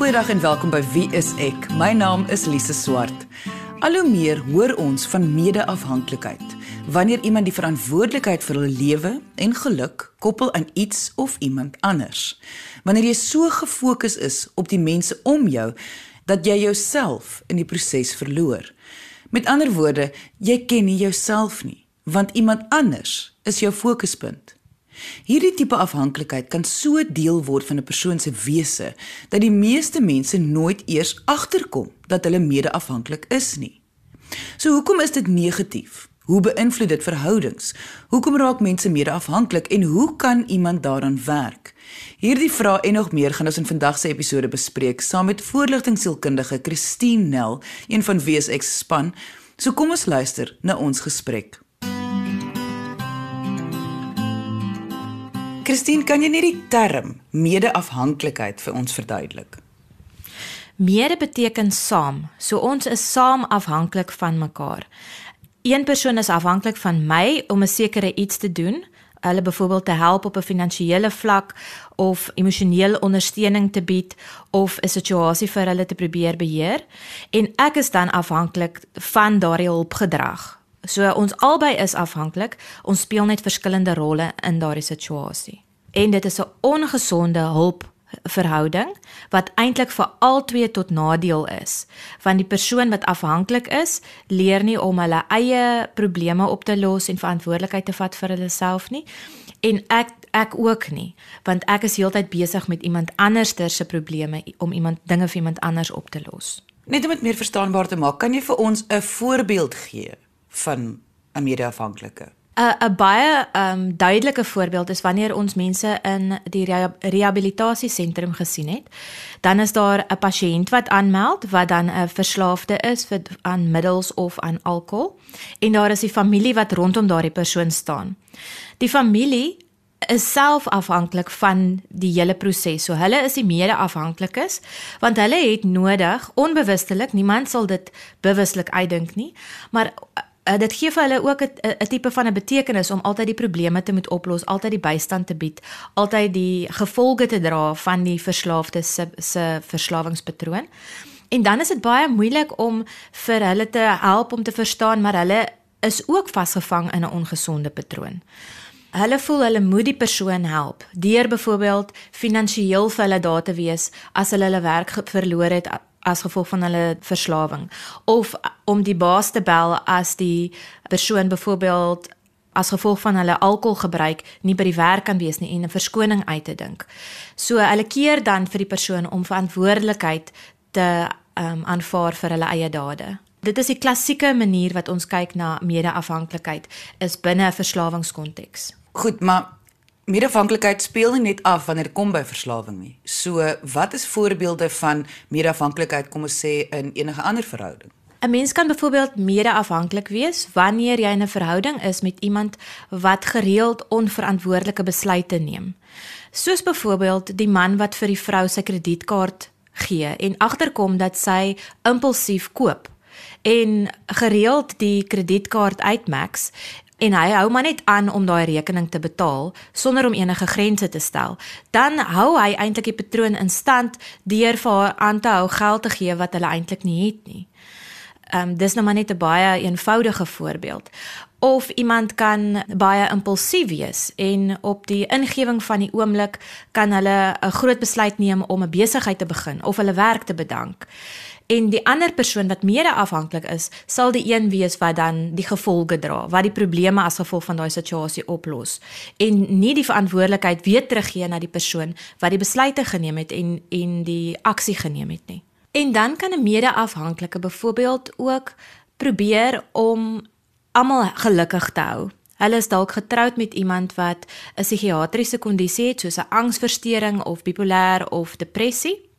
Goeiedag en welkom by Wie is ek? My naam is Lise Swart. Al hoe meer hoor ons van mede-afhanklikheid. Wanneer iemand die verantwoordelikheid vir hul lewe en geluk koppel aan iets of iemand anders. Wanneer jy so gefokus is op die mense om jou dat jy jouself in die proses verloor. Met ander woorde, jy ken nie jouself nie, want iemand anders is jou fokuspunt. Hierdie tipe afhanklikheid kan so deel word van 'n persoon se wese dat die meeste mense nooit eers agterkom dat hulle mede-afhanklik is nie. So hoekom is dit negatief? Hoe beïnvloed dit verhoudings? Hoekom raak mense mede-afhanklik en hoe kan iemand daaraan werk? Hierdie vrae en nog meer gaan ons in vandag se episode bespreek saam met voorligtingsielkundige Christine Nel, een van WSX span. So kom ons luister na ons gesprek. Christine, kan jy net die term mede-afhanklikheid vir ons verduidelik? Mede beteken saam. So ons is saam afhanklik van mekaar. Een persoon is afhanklik van my om 'n sekere iets te doen, hulle byvoorbeeld te help op 'n finansiële vlak of emosionele ondersteuning te bied of 'n situasie vir hulle te probeer beheer en ek is dan afhanklik van daardie hulpgedrag. So ons albei is afhanklik. Ons speel net verskillende rolle in daardie situasie. En dit is 'n ongesonde hulp verhouding wat eintlik vir albei tot nadeel is. Want die persoon wat afhanklik is, leer nie om hulle eie probleme op te los en verantwoordelikheid te vat vir hulle self nie. En ek ek ook nie, want ek is heeltyd besig met iemand anders se probleme om iemand dinge vir iemand anders op te los. Net om dit meer verstaanbaar te maak, kan jy vir ons 'n voorbeeld gee van 'n mede-afhanklike? 'n 'n baie um duidelike voorbeeld is wanneer ons mense in die rehabilitasiesentrum gesien het, dan is daar 'n pasiënt wat aanmeld wat dan 'n verslaafde is vir aan middels of aan alkohol en daar is die familie wat rondom daardie persoon staan. Die familie is self afhanklik van die hele proses. So hulle is die mede-afhanklikes want hulle het nodig onbewustelik, niemand sal dit bewuslik uitdink nie, maar uh, dit gee vir hulle ook 'n tipe van 'n betekenis om altyd die probleme te moet oplos, altyd die bystand te bied, altyd die gevolge te dra van die verslaafde se se verslawingspatroon. En dan is dit baie moeilik om vir hulle te help om te verstaan maar hulle is ook vasgevang in 'n ongesonde patroon. Hulle voel hulle moet die persoon help deur byvoorbeeld finansiëel vir hulle daar te wees as hulle hulle werk verloor het as gevolg van hulle verslawing of om die baas te bel as die persoon byvoorbeeld as gevolg van hulle alkoholgebruik nie by die werk kan wees nie en 'n verskoning uit te dink. So hulle keer dan vir die persoon om verantwoordelikheid te um, aanvaar vir hulle eie dade. Dit is die klassieke manier wat ons kyk na mede-afhanklikheid is binne 'n verslawingskonteks. Goed, maar Medafhanklikheid speel nie net af wanneer dit kom by verslawing nie. So, wat is voorbeelde van medafhanklikheid kom ons sê in enige ander verhouding? 'n Mens kan byvoorbeeld medeafhanklik wees wanneer jy in 'n verhouding is met iemand wat gereeld onverantwoordelike besluite neem. Soos byvoorbeeld die man wat vir die vrou sy kredietkaart gee en agterkom dat sy impulsief koop en gereeld die kredietkaart uitmax en hy hou maar net aan om daai rekening te betaal sonder om enige grense te stel, dan hou hy eintlik die patroon in stand deur vir haar aan te hou geld te gee wat hulle eintlik nie het nie. Ehm um, dis nou maar net 'n baie eenvoudige voorbeeld. Of iemand kan baie impulsief wees en op die ingewing van die oomblik kan hulle 'n groot besluit neem om 'n besigheid te begin of hulle werk te bedank en die ander persoon wat mede afhanklik is, sal die een wees wat dan die gevolge dra, wat die probleme as gevolg van daai situasie oplos en nie die verantwoordelikheid weer teruggee na die persoon wat die besluite geneem het en en die aksie geneem het nie. En dan kan 'n mede-afhanklike byvoorbeeld ook probeer om almal gelukkig te hou. Hulle is dalk getroud met iemand wat 'n psigiatriese kondisie het soos 'n angsversteuring of bipolêr of depressie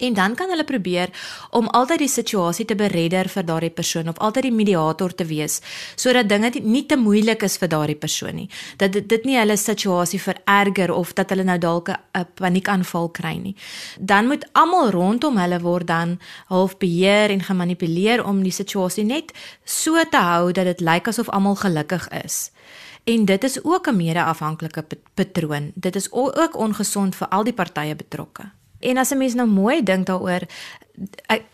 En dan kan hulle probeer om altyd die situasie te beredder vir daardie persoon of altyd die mediator te wees sodat dinge nie te moeilik is vir daardie persoon nie. Dat dit, dit nie hulle situasie vererger of dat hulle nou dalk 'n paniekaanval kry nie. Dan moet almal rondom hulle word dan half beheer en gemanipuleer om die situasie net so te hou dat dit lyk asof almal gelukkig is. En dit is ook 'n mede-afhanklike patroon. Dit is ook ongesond vir al die partye betrokke. En as 'n mens nou mooi dink daaroor,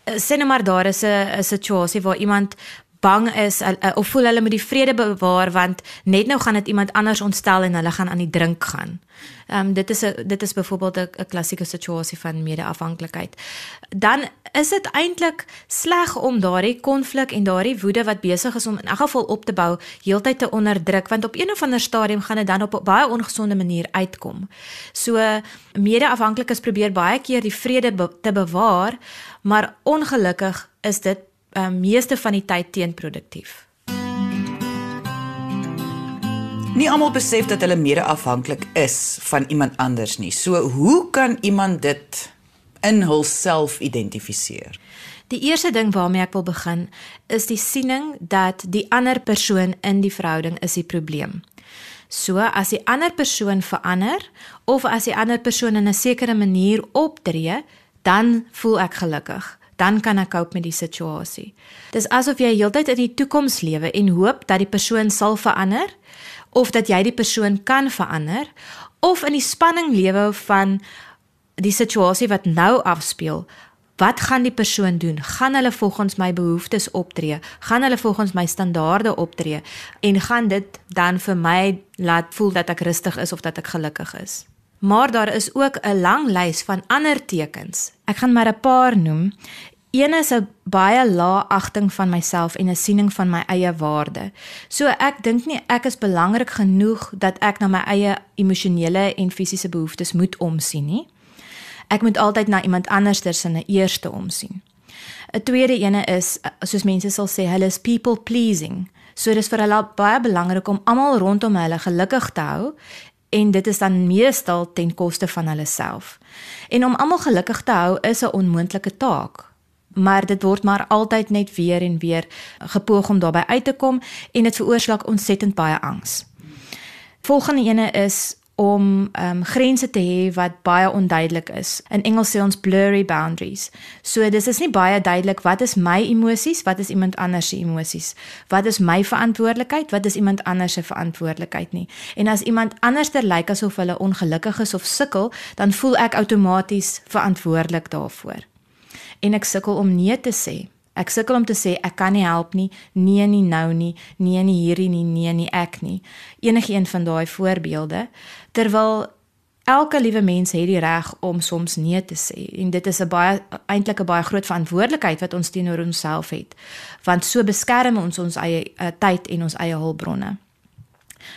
sê nou maar daar is 'n situasie waar iemand bang is of voel hulle moet die vrede bewaar want net nou gaan dit iemand anders ontstel en hulle gaan aan die drink gaan. Ehm um, dit is 'n dit is byvoorbeeld 'n klassieke situasie van mede-afhanklikheid. Dan is dit eintlik sleg om daardie konflik en daardie woede wat besig is om in elk geval op te bou, heeltyd te onderdruk want op een of ander stadium gaan dit dan op 'n baie ongesonde manier uitkom. So mede-afhanklikes probeer baie keer die vrede be te bewaar, maar ongelukkig is dit uh, meeste van die tyd teenproduktief. Nie almal besef dat hulle mede-afhanklik is van iemand anders nie. So hoe kan iemand dit in hulself identifiseer? Die eerste ding waarmee ek wil begin is die siening dat die ander persoon in die verhouding is die probleem. So as die ander persoon verander of as die ander persoon in 'n sekere manier optree, dan voel ek gelukkig dan kan ek cope met die situasie. Dis asof jy heeltyd in die toekoms lewe en hoop dat die persoon sal verander of dat jy die persoon kan verander of in die spanning lewe van die situasie wat nou afspeel. Wat gaan die persoon doen? Gaan hulle volgens my behoeftes optree? Gaan hulle volgens my standaarde optree en gaan dit dan vir my laat voel dat ek rustig is of dat ek gelukkig is? Maar daar is ook 'n lang lys van ander tekens. Ek gaan maar 'n paar noem. Een is 'n baie lae agting van myself en 'n siening van my eie waarde. So ek dink nie ek is belangrik genoeg dat ek na my eie emosionele en fisiese behoeftes moet omsien nie. Ek moet altyd na iemand anders se se eerste omsien. 'n Tweede ene is soos mense sal sê, hulle is people pleasing. So dis vir hulle baie belangrik om almal rondom hulle gelukkig te hou en dit is dan meestal ten koste van hulle self. En om almal gelukkig te hou is 'n onmoontlike taak. Maar dit word maar altyd net weer en weer gepoog om daarbey uit te kom en dit veroorsaak ontsettend baie angs. Volgende ene is om um, grense te hê wat baie onduidelik is. In Engels sê ons blurry boundaries. So dis is nie baie duidelik wat is my emosies, wat is iemand anders se emosies? Wat is my verantwoordelikheid, wat is iemand anders se verantwoordelikheid nie? En as iemand anderster lyk asof hulle ongelukkig is of sukkel, dan voel ek outomaties verantwoordelik daarvoor. En ek sukkel om nee te sê. Ek sukkel om te sê ek kan nie help nie, nee nie nou nie, nee nie hierdie nie, nee nie ek nie. Enige een van daai voorbeelde terwyl elke liewe mens het die reg om soms nee te sê en dit is 'n baie eintlik 'n baie groot verantwoordelikheid wat ons teenoor onsself het want so beskerm ons ons eie uh, tyd en ons eie hulpbronne.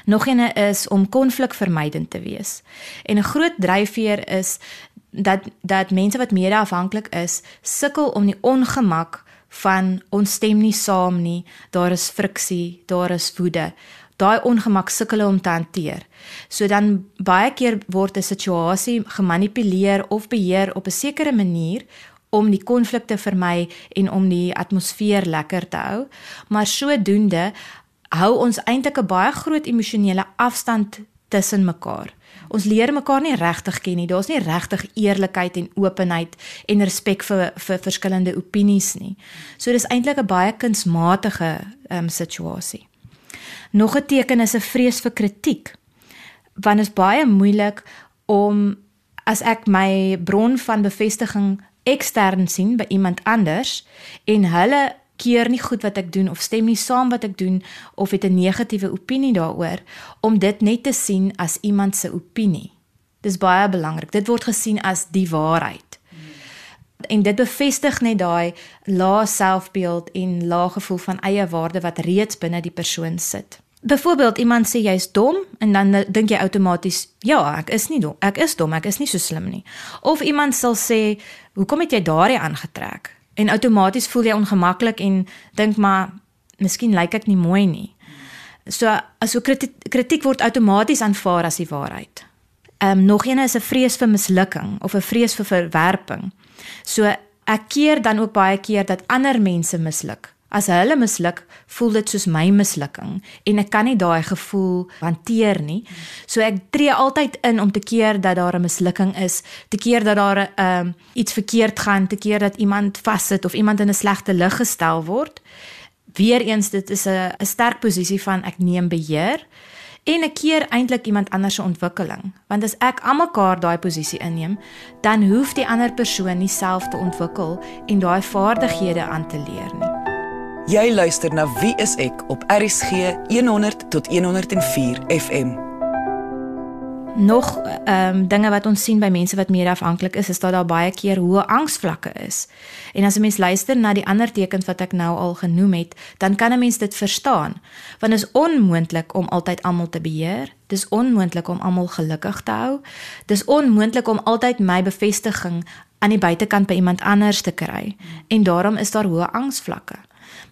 Nog eene is om konflikvermydend te wees. En 'n groot dryfveer is dat dat mense wat mede-afhanklik is, sukkel om die ongemak van ons stem nie saam nie, daar is friksie, daar is woede. Daai ongemak sukkel om te hanteer. So dan baie keer word 'n situasie gemanipuleer of beheer op 'n sekere manier om die konflik te vermy en om die atmosfeer lekker te hou, maar sodoende hou ons eintlik 'n baie groot emosionele afstand tussen mekaar. Ons leer mekaar nie regtig ken nie. Daar's nie regtig eerlikheid en openheid en respek vir vir verskillende opinies nie. So dis eintlik 'n baie kunsmatige ehm um, situasie. Nog 'n teken is 'n vrees vir kritiek. Want dit is baie moeilik om as ek my bron van bevestiging ekstern sien by iemand anders en hulle keer nie goed wat ek doen of stem nie saam wat ek doen of het 'n negatiewe opinie daaroor om dit net te sien as iemand se opinie. Dis baie belangrik. Dit word gesien as die waarheid. En dit bevestig net daai lae selfbeeld en lae gevoel van eie waarde wat reeds binne die persoon sit. Byvoorbeeld iemand sê jy's dom en dan dink jy outomaties ja, ek is nie dom. Ek is dom, ek is nie so slim nie. Of iemand sal sê, "Hoekom het jy daardie aangetrek?" en outomaties voel jy ongemaklik en dink maar miskien lyk ek nie mooi nie. So as so kritiek, kritiek word outomaties aanvaar as die waarheid. Ehm um, nog een is 'n vrees vir mislukking of 'n vrees vir verwerping. So ek keer dan ook baie keer dat ander mense misluk. As hulle misluk, voel dit soos my mislukking en ek kan nie daai gevoel hanteer nie. So ek tree altyd in om te keer dat daar 'n mislukking is, te keer dat daar 'n uh, iets verkeerd gaan, te keer dat iemand vassit of iemand in 'n slegte lig gestel word. Weereens dit is 'n 'n sterk posisie van ek neem beheer en 'n keer eintlik iemand anders se ontwikkeling. Want as ek almekaar daai posisie inneem, dan hoef die ander persoon nie self te ontwikkel en daai vaardighede aan te leer nie. Jy luister na Wie is ek op RSG 100 tot 104 FM nog ehm um, dinge wat ons sien by mense wat meer afhanklik is, is dat daar baie keer hoë angsvlakke is. En as 'n mens luister na die ander tekens wat ek nou al genoem het, dan kan 'n mens dit verstaan. Want is onmoontlik om altyd almal te beheer. Dis onmoontlik om almal gelukkig te hou. Dis onmoontlik om altyd my bevestiging aan die buitekant by iemand anders te kry. En daarom is daar hoë angsvlakke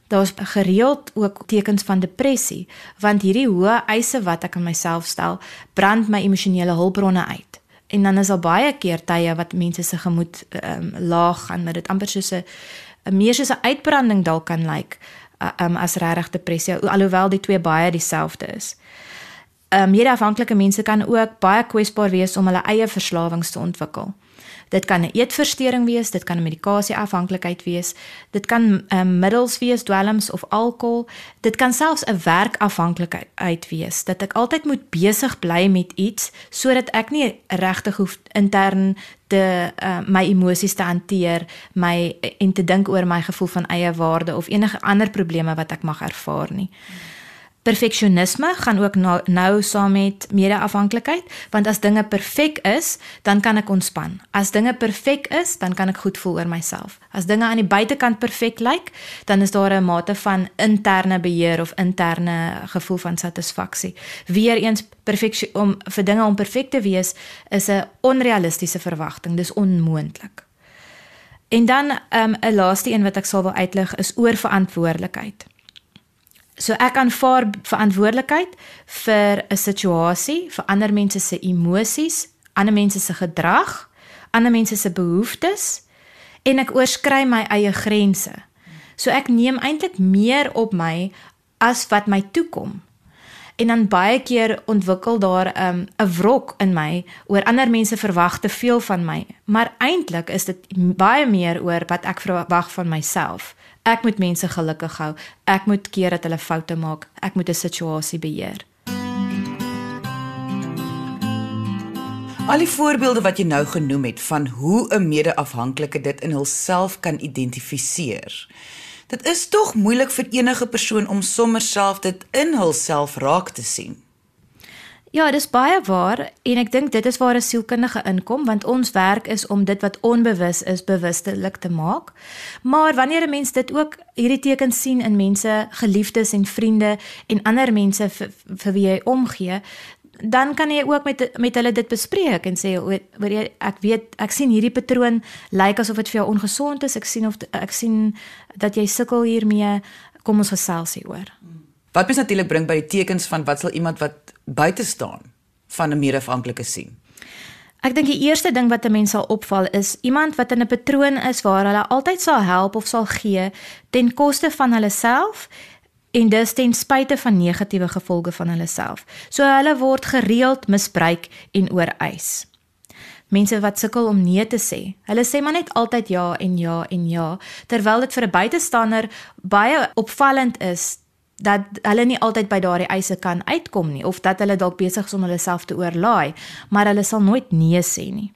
daar's gereeld ook tekens van depressie want hierdie hoë eise wat ek aan myself stel brand my emosionele hulpbronne uit en dan is daar baie keer tye wat mense se gemoed um, laag gaan met dit amper soos 'n meer soos 'n uitbranding dalk kan lyk like, um, as regtig depressie alhoewel die twee baie dieselfde is. Ehm um, hierdie afhanklike mense kan ook baie kwesbaar wees om hulle eie verslawings te ontwikkel. Dit kan 'n eetversteuring wees, dit kan 'n medikasieafhanklikheid wees, dit kan um, middels wees, dwelms of alkohol, dit kan selfs 'n werkafhanklikheid wees dat ek altyd moet besig bly met iets sodat ek nie regtig hoef intern te uh, my emosies te hanteer, my en te dink oor my gevoel van eie waarde of enige ander probleme wat ek mag ervaar nie. Hmm. Perfeksionisme gaan ook nou, nou saam met mede-afhanklikheid, want as dinge perfek is, dan kan ek ontspan. As dinge perfek is, dan kan ek goed voel oor myself. As dinge aan die buitekant perfek lyk, dan is daar 'n mate van interne beheer of interne gevoel van satisfaksie. Weereens perfeksie om vir dinge om perfek te wees is 'n onrealistiese verwagting. Dis onmoontlik. En dan ehm, 'n um, laaste een wat ek sal wil uitlig is oor verantwoordelikheid. So ek aanvaar verantwoordelikheid vir 'n situasie, vir ander mense se emosies, ander mense se gedrag, ander mense se behoeftes en ek oorskry my eie grense. So ek neem eintlik meer op my as wat my toekom. En dan baie keer ontwikkel daar 'n um, wrok in my oor ander mense verwag te veel van my, maar eintlik is dit baie meer oor wat ek verwag van myself. Ek moet mense gelukkig hou. Ek moet keer dat hulle foute maak. Ek moet 'n situasie beheer. Al die voorbeelde wat jy nou genoem het van hoe 'n mede-afhanklike dit in hulself kan identifiseer. Dit is tog moeilik vir enige persoon om sommer self dit in hulself raak te sien. Ja, dis baie waar en ek dink dit is waar 'n sielkundige inkom want ons werk is om dit wat onbewus is bewustelik te maak. Maar wanneer 'n mens dit ook hierdie tekens sien in mense, geliefdes en vriende en ander mense vir, vir wie jy omgee, dan kan jy ook met met hulle dit bespreek en sê oor jy ek weet ek sien hierdie patroon lyk asof dit vir jou ongesond is. Ek sien of ek sien dat jy sukkel hiermee. Kom ons gesels hieroor. Wat mens natuurlik bring by die tekens van wat sal iemand wat buite staan van 'n meerafhanklike sien? Ek dink die eerste ding wat 'n mens sal opval is iemand wat in 'n patroon is waar hulle altyd sal help of sal gee ten koste van hulle self en dus ten spyte van negatiewe gevolge van hulle self. So hulle word gereeld misbruik en ooreis. Mense wat sukkel om nee te sê. Hulle sê maar net altyd ja en ja en ja terwyl dit vir 'n buitestander baie opvallend is dat hulle nie altyd by daardie eise kan uitkom nie of dat hulle dalk besig is om hulle self te oorlaai, maar hulle sal nooit nee sê nie.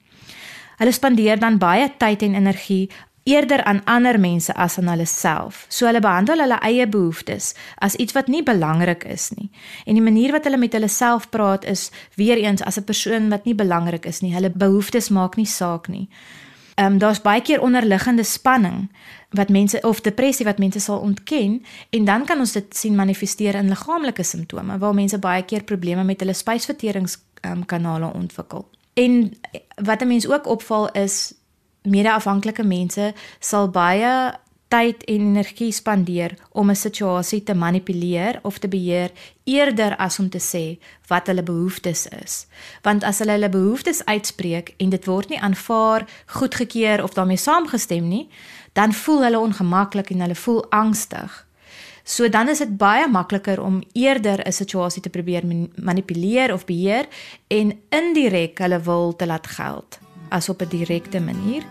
Hulle spandeer dan baie tyd en energie eerder aan ander mense as aan hulle self. So hulle behandel hulle eie behoeftes as iets wat nie belangrik is nie. En die manier wat hulle met hulle self praat is weer eens as 'n persoon wat nie belangrik is nie. Hulle behoeftes maak nie saak nie. Ehm um, daar's baie keer onderliggende spanning wat mense of depressie wat mense sal ontken en dan kan ons dit sien manifesteer in liggaamlike simptome waar mense baie keer probleme met hulle spysverteringskanale um, ontwikkel. En wat 'n mens ook opval is mede-afhanklike mense sal baie tyd en energie spandeer om 'n situasie te manipuleer of te beheer eerder as om te sê wat hulle behoeftes is. Want as hulle hulle behoeftes uitspreek en dit word nie aanvaar, goedgekeur of daarmee saamgestem nie, dan voel hulle ongemaklik en hulle voel angstig. So dan is dit baie makliker om eerder 'n situasie te probeer manipuleer of beheer en indirek hulle wil te laat geld as op 'n direkte manier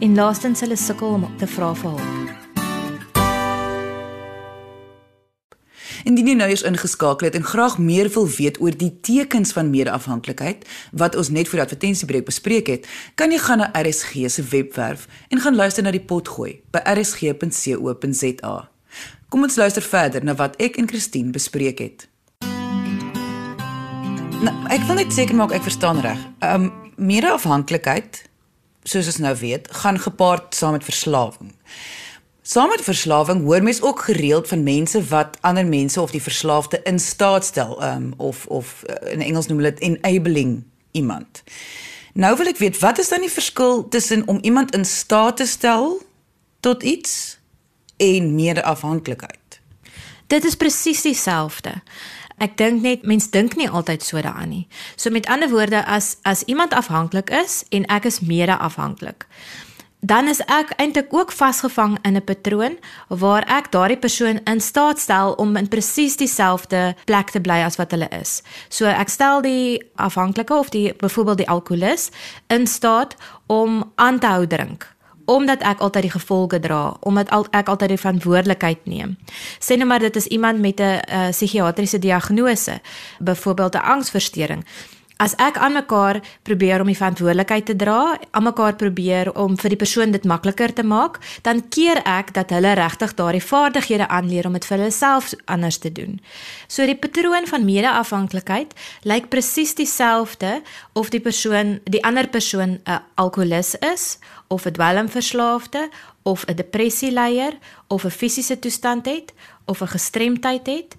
en laastens hulle sukkel om te vra vir hulp. Indien jy nou eens ingeskakel het en graag meer wil weet oor die tekens van mede-afhanklikheid wat ons net vir die advertensiebreek bespreek het, kan jy gaan na RSG se webwerf en gaan luister na die potgooi by rsg.co.za. Kom ons luister verder na wat ek en Christine bespreek het. Nou, ek wil net seker maak ek verstaan reg. Ehm um, mede-afhanklikheid, soos ons nou weet, gaan gepaard saam met verslawing. Saam met verslawing hoor mens ook gereeld van mense wat ander mense of die verslaafde in staat stel, um, of of uh, in Engels noem hulle dit enabling iemand. Nou wil ek weet, wat is dan die verskil tussen om iemand in staat te stel tot iets en mede-afhanklikheid? Dit is presies dieselfde. Ek dink net mens dink nie altyd so daaraan nie. So met ander woorde as as iemand afhanklik is en ek is mede-afhanklik dan is ek eintlik ook vasgevang in 'n patroon waar ek daardie persoon in staat stel om in presies dieselfde plek te bly as wat hulle is. So ek stel die afhanklike of die byvoorbeeld die alkolikus in staat om aan te hou drink omdat ek altyd die gevolge dra, omdat ek altyd die verantwoordelikheid neem. Sê nou maar dit is iemand met 'n uh, psigiatriese diagnose, byvoorbeeld 'n angsversteuring as ek aan mekaar probeer om die verantwoordelikheid te dra, aan mekaar probeer om vir die persoon dit makliker te maak, dan keer ek dat hulle regtig daardie vaardighede aanleer om dit vir hulle self anders te doen. So die patroon van mede-afhanklikheid lyk presies dieselfde of die persoon, die ander persoon 'n alkolikus is of 'n dwelmverslaafde of 'n depressieleier of 'n fisiese toestand het of 'n gestremdheid het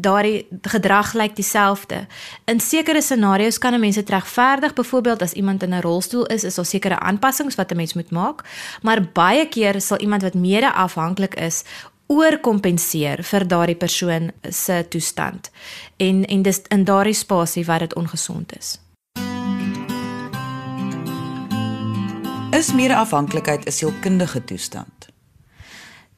daardie gedrag lyk dieselfde. In sekere scenario's kan 'n mens dit regverdig, byvoorbeeld as iemand in 'n rolstoel is, is daar sekere aanpassings wat 'n mens moet maak, maar baie keer sal iemand wat mede-afhanklik is oorkompenseer vir daardie persoon se toestand. En en dis in daardie spasie waar dit ongesond is. Is mede-afhanklikheid 'n sielkundige toestand?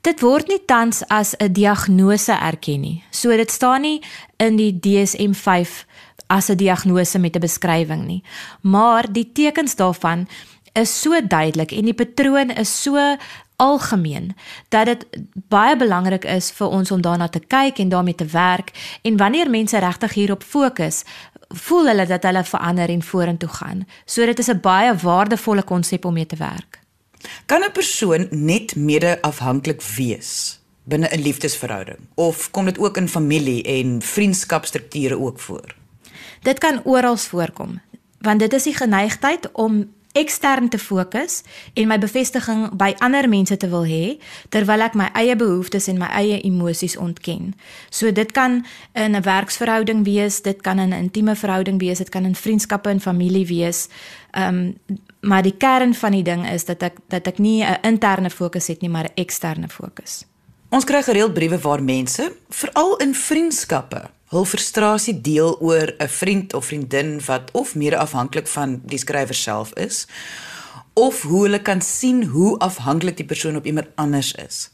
Dit word nie tans as 'n diagnose erken nie. So dit staan nie in die DSM-5 as 'n diagnose met 'n beskrywing nie. Maar die tekens daarvan is so duidelik en die patroon is so algemeen dat dit baie belangrik is vir ons om daarna te kyk en daarmee te werk en wanneer mense regtig hierop fokus voel hulle dat hulle verander en vorentoe gaan. So dit is 'n baie waardevolle konsep om mee te werk. Kan 'n persoon net mede-afhanklik wees binne 'n liefdesverhouding of kom dit ook in familie en vriendskapstrukture ook voor? Dit kan oral voorkom want dit is die geneigtheid om ekstern te fokus en my bevestiging by ander mense te wil hê terwyl ek my eie behoeftes en my eie emosies ontken. So dit kan in 'n werksverhouding wees, dit kan in 'n intieme verhouding wees, dit kan in vriendskappe en familie wees. Ehm um, maar die kern van die ding is dat ek dat ek nie 'n interne fokus het nie, maar 'n eksterne fokus. Ons kry gereeld briewe waar mense, veral in vriendskappe, hul frustrasie deel oor 'n vriend of vriendin wat of meer afhanklik van die skrywer self is of hoe hulle kan sien hoe afhanklik die persoon op iemand anders is.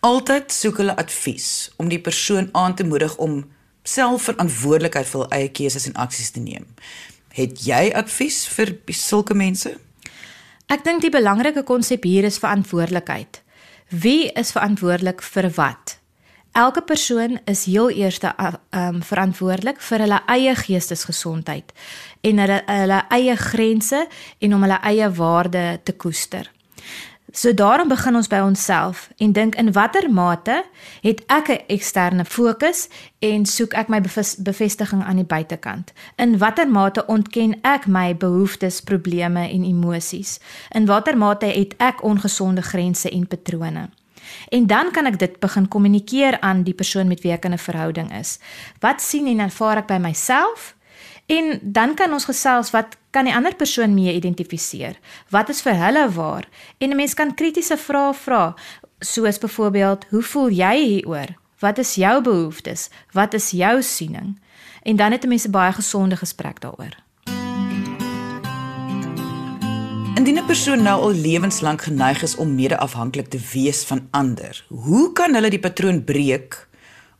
Altyd soek hulle advies om die persoon aan te moedig om self verantwoordelikheid vir hul eie keuses en aksies te neem. Het jy advies vir sulke mense? Ek dink die belangrike konsep hier is verantwoordelikheid. Wie is verantwoordelik vir wat? Elke persoon is heel eers um, verantwoordelik vir hulle eie geestesgesondheid en hulle hulle eie grense en om hulle eie waarde te koester. So daarom begin ons by onsself en dink in watter mate het ek 'n eksterne fokus en soek ek my bevestiging aan die buitekant? In watter mate ontken ek my behoeftes, probleme en emosies? In watter mate het ek ongesonde grense en patrone? En dan kan ek dit begin kommunikeer aan die persoon met wie ek in 'n verhouding is. Wat sien en ervaar ek by myself? En dan kan ons gesels wat kan die ander persoon mee identifiseer? Wat is vir hulle waar? En 'n mens kan kritiese vrae vra, soos byvoorbeeld, hoe voel jy hieroor? Wat is jou behoeftes? Wat is jou siening? En dan het 'n mens 'n baie gesonde gesprek daaroor. Indien 'n persoon nou al lewenslank geneig is om mede-afhanklik te wees van ander, hoe kan hulle die patroon breek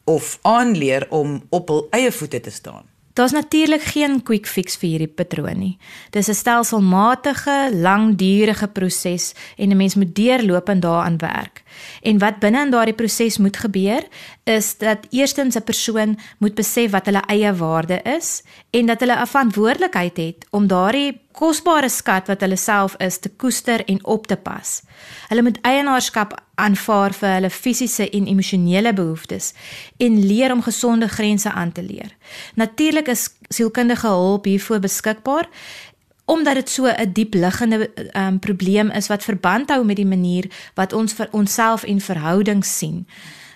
of aanleer om op hul eie voete te staan? Daar's natuurlik geen quick fix vir hierdie patroon nie. Dis 'n stelselmatige, langdurige proses en 'n mens moet deurlopend daaraan werk. En wat binne in daardie proses moet gebeur, is dat eerstens 'n persoon moet besef wat hulle eie waarde is en dat hulle 'n verantwoordelikheid het om daardie kosbare skat wat hulle self is te koester en op te pas. Hulle moet eienaarskap aanvaar vir hulle fisiese en emosionele behoeftes en leer om gesonde grense aan te leer. Natuurlik is sielkundige hulp hiervoor beskikbaar omdat dit so 'n diep liggende um, probleem is wat verband hou met die manier wat ons vir onsself en verhoudings sien.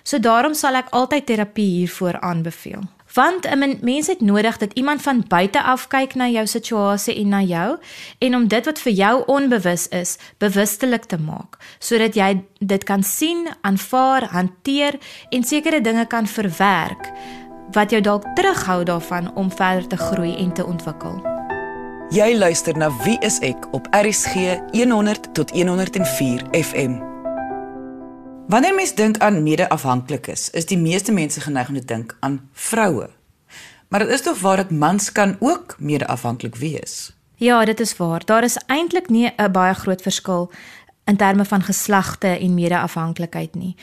So daarom sal ek altyd terapie hiervoor aanbeveel. Want 'n mens het nodig dat iemand van buite af kyk na jou situasie en na jou en om dit wat vir jou onbewus is, bewustelik te maak, sodat jy dit kan sien, aanvaar, hanteer en sekere dinge kan verwerk wat jou dalk terughou daarvan om verder te groei en te ontwikkel. Jy luister na Wie is ek op RCG 100 tot 104 FM. Wanneer mens dink aan mede-afhanklikes, is die meeste mense geneig om te dink aan vroue. Maar dit is tog waar dat mans kan ook mede-afhanklik wees. Ja, dit is waar. Daar is eintlik nie 'n baie groot verskil in terme van geslagte en mede-afhanklikheid nie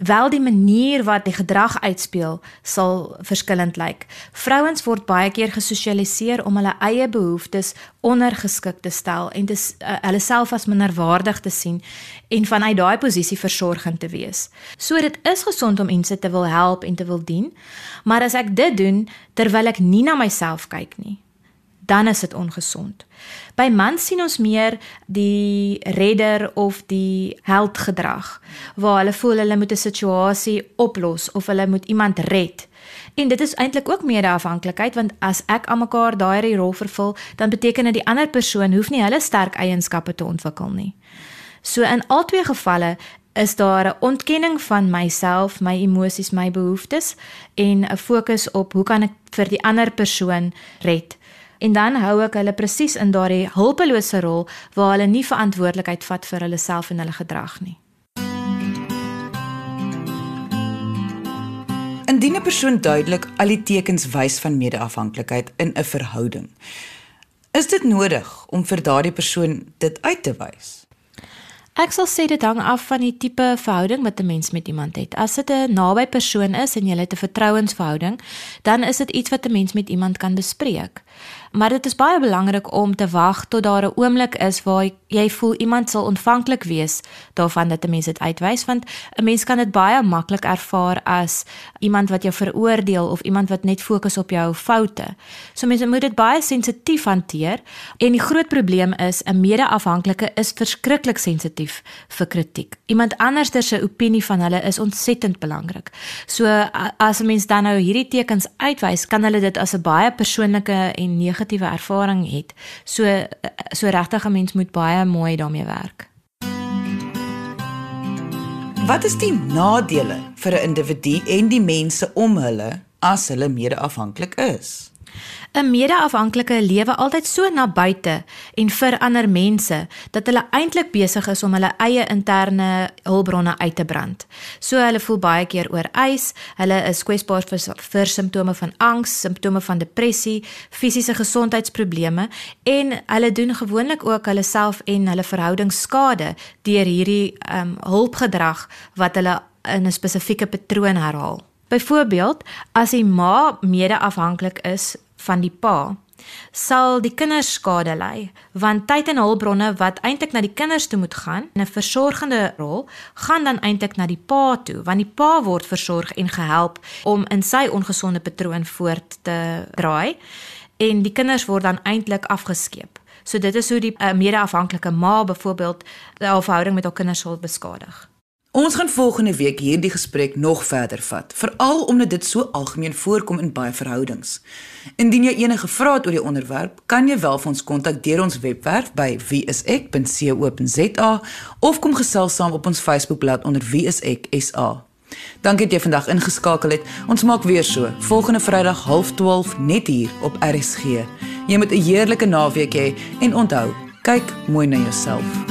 wel die manier wat die gedrag uitspeel sal verskillend lyk. Vrouens word baie keer gesosialiseer om hulle eie behoeftes ondergeskik te stel en te uh, hulle self as minderwaardig te sien en vanuit daai posisie versorgend te wees. So dit is gesond om mense te wil help en te wil dien, maar as ek dit doen terwyl ek nie na myself kyk nie, dan is dit ongesond. By mans sien ons meer die redder of die held gedrag waar hulle voel hulle moet 'n situasie oplos of hulle moet iemand red. En dit is eintlik ook mede-afhanklikheid want as ek aan mekaar daai rol vervul, dan beteken dit die ander persoon hoef nie hulle sterk eienskappe te ontwikkel nie. So in albei gevalle is daar 'n ontkenning van myself, my emosies, my behoeftes en 'n fokus op hoe kan ek vir die ander persoon red? En dan hou ek hulle presies in daardie hulpelose rol waar hulle nie verantwoordelikheid vat vir hulle self en hulle gedrag nie. Indien 'n persoon duidelik al die tekens wys van mede-afhanklikheid in 'n verhouding, is dit nodig om vir daardie persoon dit uit te wys. Ek sal sê dit hang af van die tipe verhouding wat 'n mens met iemand het. As dit 'n naby persoon is en jy het 'n vertrouensverhouding, dan is dit iets wat 'n mens met iemand kan bespreek. Maar dit is baie belangrik om te wag tot daar 'n oomblik is waar jy voel iemand sal ontvanklik wees daarvan dat 'n mens dit uitwys want 'n mens kan dit baie maklik ervaar as iemand wat jou veroordeel of iemand wat net fokus op jou foute. So mense moet dit baie sensitief hanteer en die groot probleem is 'n mede-afhanklike is verskriklik sensitief vir kritiek. Iemand anders se opinie van hulle is ontsettend belangrik. So as 'n mens dan nou hierdie tekens uitwys, kan hulle dit as 'n baie persoonlike en negatiewe ervaring het. So so regtig 'n mens moet baie mooi daarmee werk. Wat is die nadele vir 'n individu en die mense om hulle as hulle mede-afhanklik is? 'n mede-afhanklike lewe altyd so na buite en vir ander mense dat hulle eintlik besig is om hulle eie interne hulpbronne uit te brand. So hulle voel baie keer oorwys, hulle is kwesbaar vir, vir simptome van angs, simptome van depressie, fisiese gesondheidsprobleme en hulle doen gewoonlik ook hulle self en hulle verhouding skade deur hierdie um, hulpgedrag wat hulle in 'n spesifieke patroon herhaal. Byvoorbeeld, as die ma mede-afhanklik is van die pa, sal die kinders skade ly, want tyd en hulpbronne wat eintlik na die kinders toe moet gaan, 'n versorgende rol, gaan dan eintlik na die pa toe, want die pa word versorg en gehelp om in sy ongesonde patroon voort te draai en die kinders word dan eintlik afgeskeep. So dit is hoe die uh, mede-afhanklike ma byvoorbeeld haar verhouding met haar kinders sal beskadig. Ons gaan volgende week hierdie gesprek nog verder vat, veral omdat dit so algemeen voorkom in baie verhoudings. Indien jy enige vrae het oor die onderwerp, kan jy wel vir ons kontak deur ons webwerf by wieisek.co.za of kom gesels saam op ons Facebookblad onder wieiseksa. Dankie dat jy vandag ingeskakel het. Ons maak weer so volgende Vrydag 12:30 net hier op RSG. Jy moet 'n heerlike naweek hê en onthou, kyk mooi na jouself.